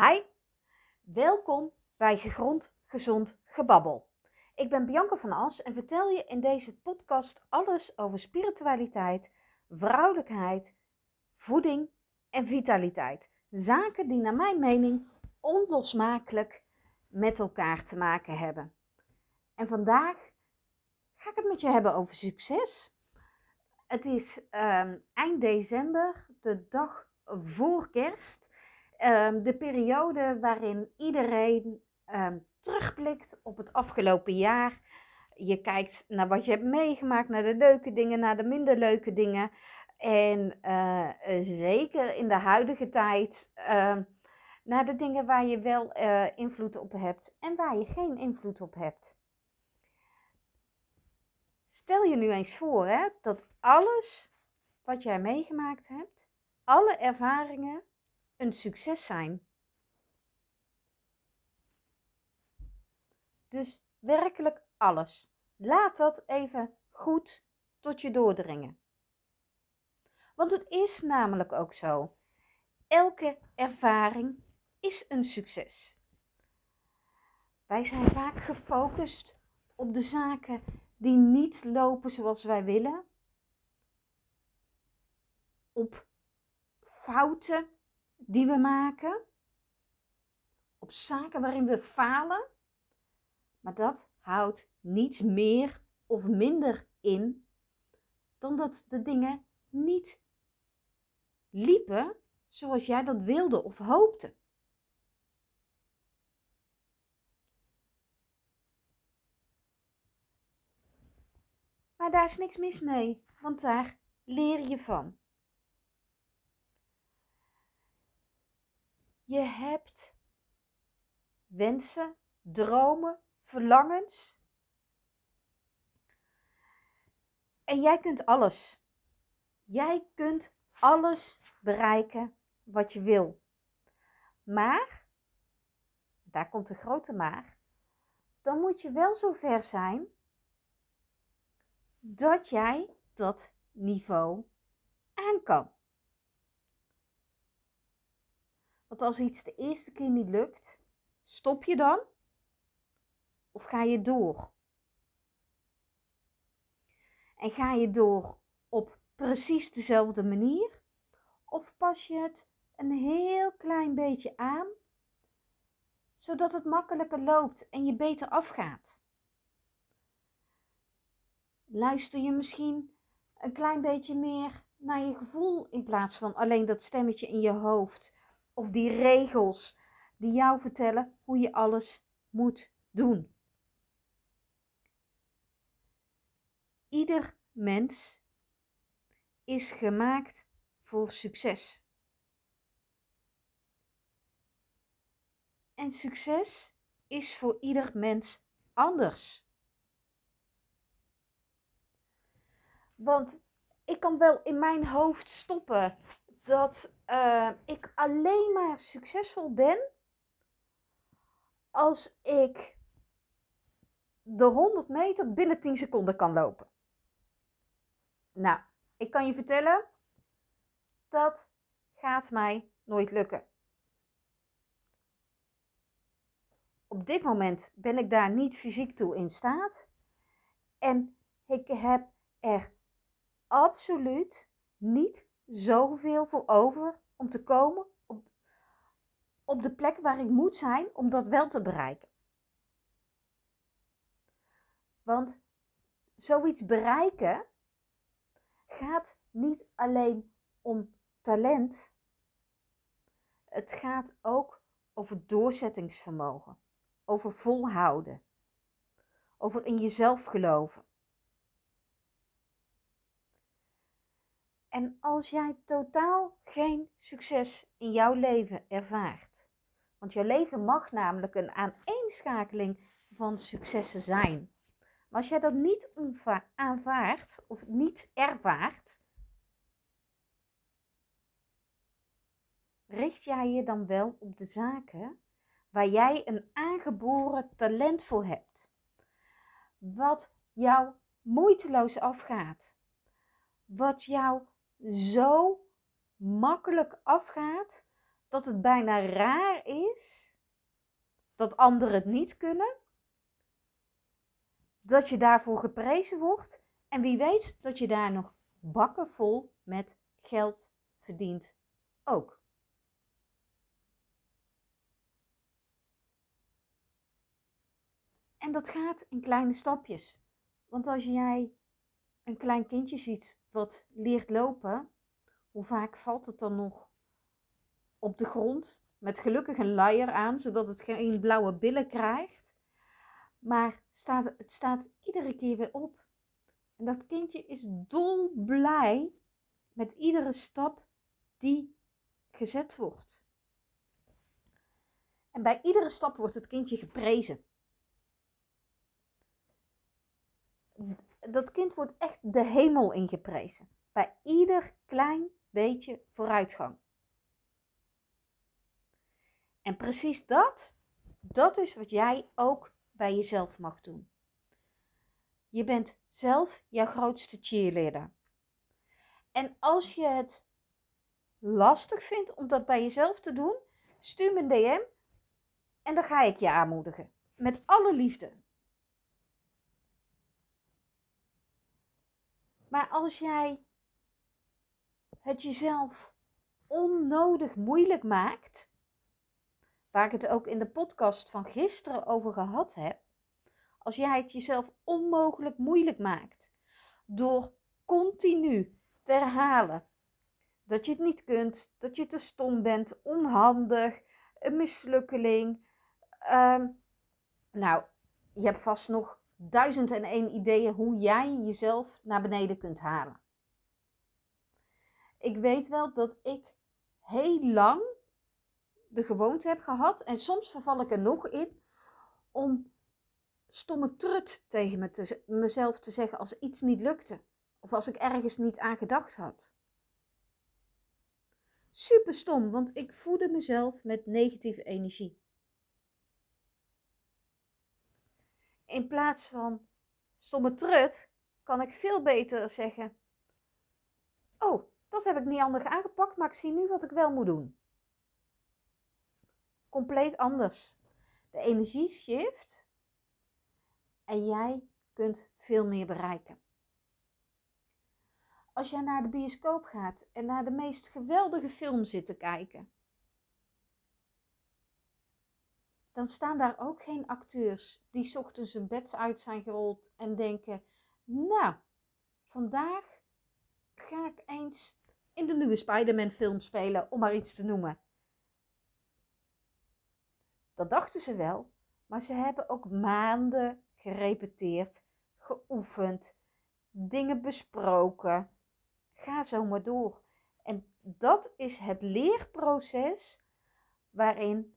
Hi, welkom bij Gegrond Gezond Gebabbel. Ik ben Bianca van As en vertel je in deze podcast alles over spiritualiteit, vrouwelijkheid, voeding en vitaliteit. Zaken die naar mijn mening onlosmakelijk met elkaar te maken hebben. En vandaag ga ik het met je hebben over succes. Het is ehm, eind december, de dag voor kerst. Ehm, de periode waarin iedereen ehm, terugblikt op het afgelopen jaar. Je kijkt naar wat je hebt meegemaakt, naar de leuke dingen, naar de minder leuke dingen. En uh, zeker in de huidige tijd uh, naar de dingen waar je wel uh, invloed op hebt en waar je geen invloed op hebt. Stel je nu eens voor hè, dat alles wat jij meegemaakt hebt, alle ervaringen, een succes zijn. Dus werkelijk alles. Laat dat even goed tot je doordringen. Want het is namelijk ook zo. Elke ervaring is een succes. Wij zijn vaak gefocust op de zaken die niet lopen zoals wij willen. Op fouten die we maken. Op zaken waarin we falen. Maar dat houdt niets meer of minder in dan dat de dingen niet liepen zoals jij dat wilde of hoopte. Maar daar is niks mis mee, want daar leer je van. Je hebt wensen, dromen, verlangens. En jij kunt alles. Jij kunt alles bereiken wat je wil. Maar, daar komt de grote maar, dan moet je wel zo ver zijn dat jij dat niveau aan kan. Want als iets de eerste keer niet lukt, stop je dan of ga je door? En ga je door op precies dezelfde manier? Of pas je het een heel klein beetje aan, zodat het makkelijker loopt en je beter afgaat? Luister je misschien een klein beetje meer naar je gevoel in plaats van alleen dat stemmetje in je hoofd of die regels die jou vertellen hoe je alles moet doen? Ieder mens is gemaakt voor succes. En succes is voor ieder mens anders. Want ik kan wel in mijn hoofd stoppen dat uh, ik alleen maar succesvol ben als ik de 100 meter binnen 10 seconden kan lopen. Nou, ik kan je vertellen, dat gaat mij nooit lukken. Op dit moment ben ik daar niet fysiek toe in staat. En ik heb er absoluut niet zoveel voor over om te komen op, op de plek waar ik moet zijn om dat wel te bereiken. Want zoiets bereiken gaat niet alleen om talent. Het gaat ook over doorzettingsvermogen, over volhouden, over in jezelf geloven. En als jij totaal geen succes in jouw leven ervaart, want jouw leven mag namelijk een aaneenschakeling van successen zijn. Als jij dat niet aanvaardt of niet ervaart, richt jij je dan wel op de zaken waar jij een aangeboren talent voor hebt. Wat jou moeiteloos afgaat. Wat jou zo makkelijk afgaat dat het bijna raar is dat anderen het niet kunnen, dat je daarvoor geprezen wordt en wie weet dat je daar nog bakken vol met geld verdient ook. En dat gaat in kleine stapjes. Want als jij een klein kindje ziet wat leert lopen, hoe vaak valt het dan nog op de grond met gelukkig een luier aan, zodat het geen blauwe billen krijgt. Maar staat, het staat iedere keer weer op. En dat kindje is dolblij met iedere stap die gezet wordt. En bij iedere stap wordt het kindje geprezen. Dat kind wordt echt de hemel ingeprezen. Bij ieder klein beetje vooruitgang. En precies dat, dat is wat jij ook bij jezelf mag doen. Je bent zelf jouw grootste cheerleader. En als je het lastig vindt om dat bij jezelf te doen, stuur me een DM en dan ga ik je aanmoedigen. Met alle liefde. Maar als jij het jezelf onnodig moeilijk maakt, waar ik het ook in de podcast van gisteren over gehad heb, als jij het jezelf onmogelijk moeilijk maakt door continu te herhalen dat je het niet kunt, dat je te stom bent, onhandig, een mislukkeling. Ehm, nou, je hebt vast nog duizend en één ideeën hoe jij jezelf naar beneden kunt halen. Ik weet wel dat ik heel lang de gewoonte heb gehad, en soms verval ik er nog in, om stomme trut tegen me te, mezelf te zeggen als iets niet lukte. Of als ik ergens niet aan gedacht had. Super stom, want ik voedde mezelf met negatieve energie. In plaats van stomme trut kan ik veel beter zeggen: Oh, dat heb ik niet anders aangepakt, maar ik zie nu wat ik wel moet doen. Compleet anders. De energie shift en jij kunt veel meer bereiken. Als jij naar de bioscoop gaat en naar de meest geweldige film zit te kijken, dan staan daar ook geen acteurs die ochtends hun bed uit zijn gerold en denken: Nou, vandaag ga ik eens in de nieuwe Spider-Man film spelen, om maar iets te noemen. Dat dachten ze wel, maar ze hebben ook maanden gerepeteerd, geoefend, dingen besproken. Ga zo maar door. En dat is het leerproces waarin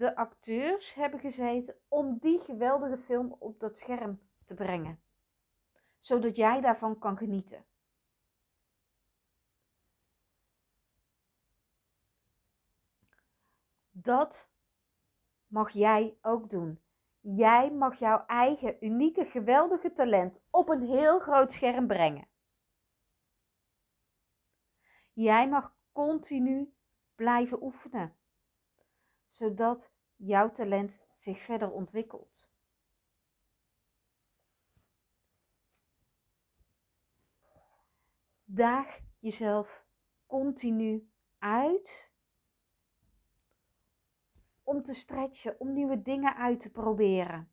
de acteurs hebben gezeten om die geweldige film op dat scherm te brengen. Zodat jij daarvan kan genieten. Dat mag jij ook doen. Jij mag jouw eigen unieke, geweldige talent op een heel groot scherm brengen. Jij mag continu blijven oefenen, zodat jouw talent zich verder ontwikkelt. Daag jezelf continu uit om te stretchen, om nieuwe dingen uit te proberen.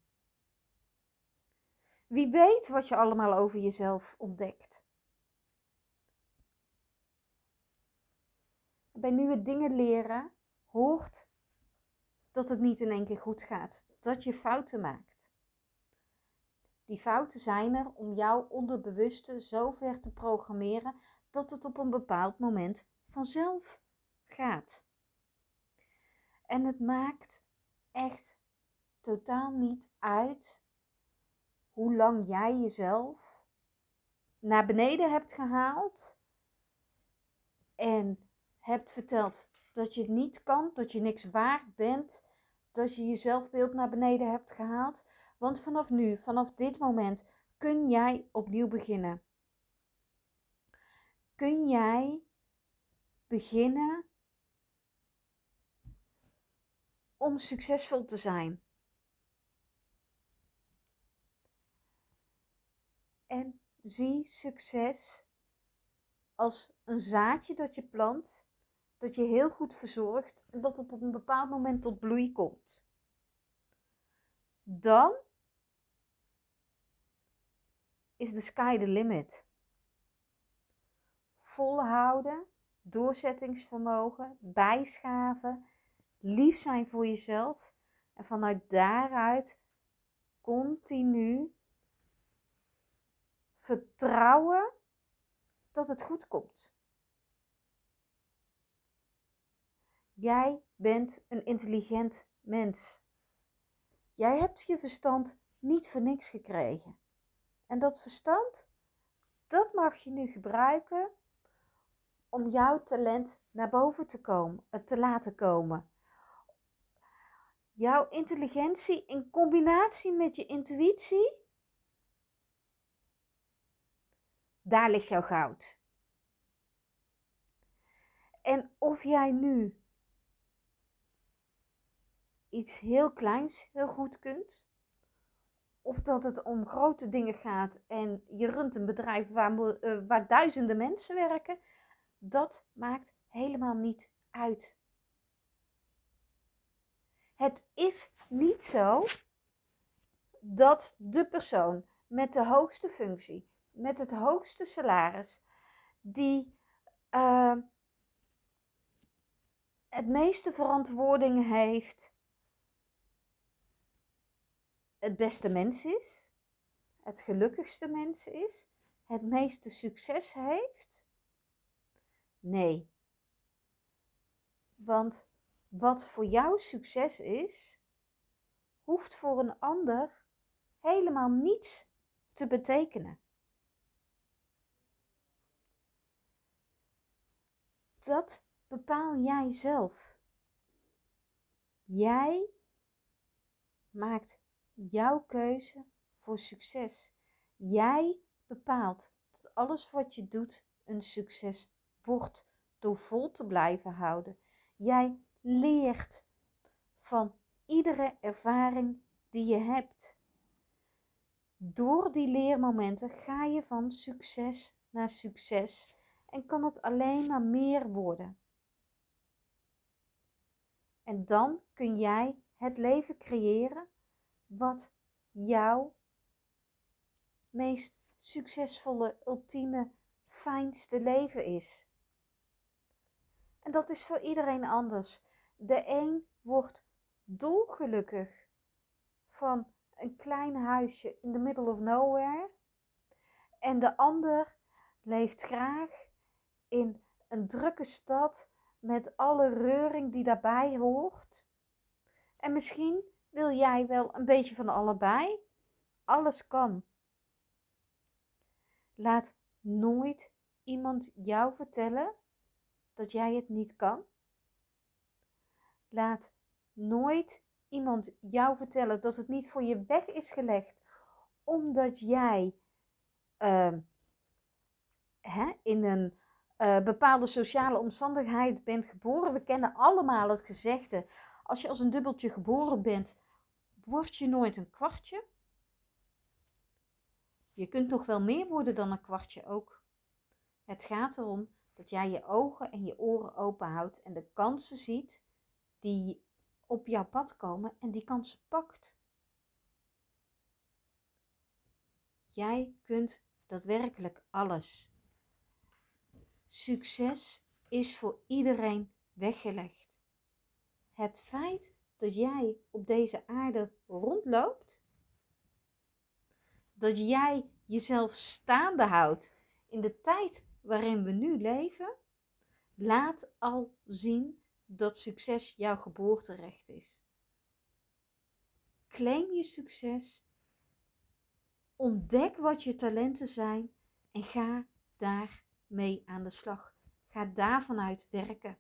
Wie weet wat je allemaal over jezelf ontdekt. Bij nieuwe dingen leren hoort dat het niet in één keer goed gaat, dat je fouten maakt. Die fouten zijn er om jouw onderbewuste zo ver te programmeren dat het op een bepaald moment vanzelf gaat. En het maakt echt totaal niet uit hoe lang jij jezelf naar beneden hebt gehaald en hebt verteld dat je het niet kan, dat je niks waard bent, dat je je zelfbeeld naar beneden hebt gehaald. Want vanaf nu, vanaf dit moment, kun jij opnieuw beginnen. Kun jij beginnen om succesvol te zijn. En zie succes als een zaadje dat je plant, dat je heel goed verzorgt en dat op een bepaald moment tot bloei komt. Dan is de sky the limit. Volhouden, doorzettingsvermogen, bijschaven, lief zijn voor jezelf en vanuit daaruit continu vertrouwen dat het goed komt. Jij bent een intelligent mens. Jij hebt je verstand niet voor niks gekregen. En dat verstand, dat mag je nu gebruiken om jouw talent naar boven te komen, eh, te laten komen. Jouw intelligentie in combinatie met je intuïtie, daar ligt jouw goud. En of jij nu iets heel kleins heel goed kunt, of dat het om grote dingen gaat en je runt een bedrijf waar, uh, waar duizenden mensen werken, dat maakt helemaal niet uit. Het is niet zo dat de persoon met de hoogste functie, met het hoogste salaris, die uh, het meeste verantwoording heeft, het beste mens is, het gelukkigste mens is, het meeste succes heeft? Nee. Want wat voor jou succes is, hoeft voor een ander helemaal niets te betekenen. Dat bepaal jij zelf. Jij maakt jouw keuze voor succes. Jij bepaalt dat alles wat je doet een succes wordt door vol te blijven houden. Jij leert van iedere ervaring die je hebt. Door die leermomenten ga je van succes naar succes en kan het alleen maar meer worden. En dan kun jij het leven creëren wat jouw meest succesvolle, ultieme, fijnste leven is. En dat is voor iedereen anders. De een wordt dolgelukkig van een klein huisje in the middle of nowhere. En de ander leeft graag in een drukke stad met alle reuring die daarbij hoort. En misschien wil jij wel een beetje van allebei? Alles kan. Laat nooit iemand jou vertellen dat jij het niet kan. Laat nooit iemand jou vertellen dat het niet voor je weg is gelegd, omdat jij uh, hè, in een uh, bepaalde sociale omstandigheid bent geboren. We kennen allemaal het gezegde: als je als een dubbeltje geboren bent, word je nooit een kwartje. Je kunt toch wel meer worden dan een kwartje ook. Het gaat erom dat jij je ogen en je oren open houdt en de kansen ziet die op jouw pad komen en die kansen pakt. Jij kunt daadwerkelijk alles. Succes is voor iedereen weggelegd. Het feit dat jij op deze aarde rondloopt, dat jij jezelf staande houdt in de tijd waarin we nu leven, laat al zien dat succes jouw geboorterecht is. Claim je succes, ontdek wat je talenten zijn en ga daarmee aan de slag. Ga daarvan uit werken.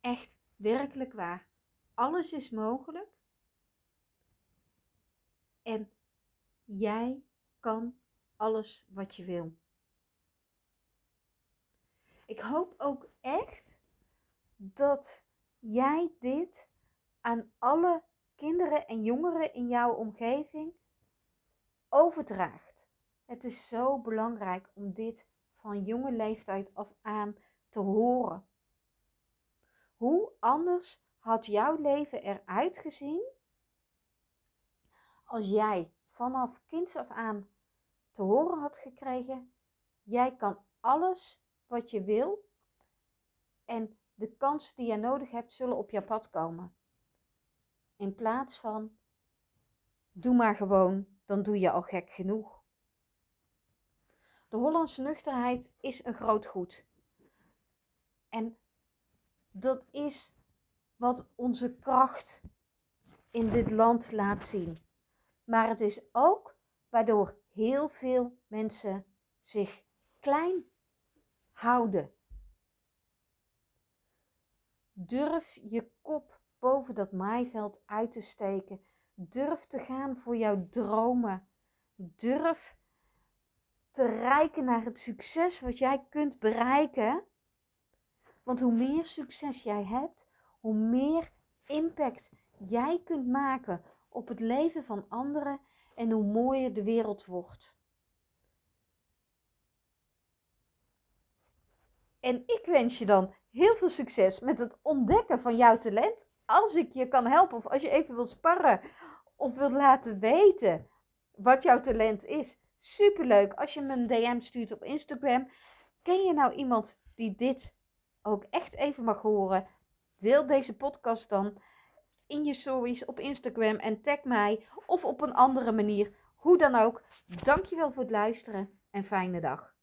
Echt, werkelijk waar. Alles is mogelijk. En jij kan alles wat je wil. Ik hoop ook echt dat jij dit aan alle kinderen en jongeren in jouw omgeving overdraagt. Het is zo belangrijk om dit van jonge leeftijd af aan te horen. Hoe anders had jouw leven eruit gezien als jij vanaf kinds af aan te horen had gekregen: jij kan alles wat je wil en de kansen die je nodig hebt zullen op je pad komen. In plaats van doe maar gewoon, dan doe je al gek genoeg. De Hollandse nuchterheid is een groot goed. En dat is wat onze kracht in dit land laat zien. Maar het is ook waardoor heel veel mensen zich klein houden. Durf je kop boven dat maaiveld uit te steken. Durf te gaan voor jouw dromen. Durf te reiken naar het succes wat jij kunt bereiken. Want hoe meer succes jij hebt, hoe meer impact jij kunt maken op het leven van anderen en hoe mooier de wereld wordt. En ik wens je dan heel veel succes met het ontdekken van jouw talent. Als ik je kan helpen of als je even wilt sparren of wilt laten weten wat jouw talent is. Superleuk als je me een DM stuurt op Instagram. Ken je nou iemand die dit ook echt even mag horen? Deel deze podcast dan in je stories op Instagram en tag mij of op een andere manier. Hoe dan ook. Dankjewel voor het luisteren en fijne dag.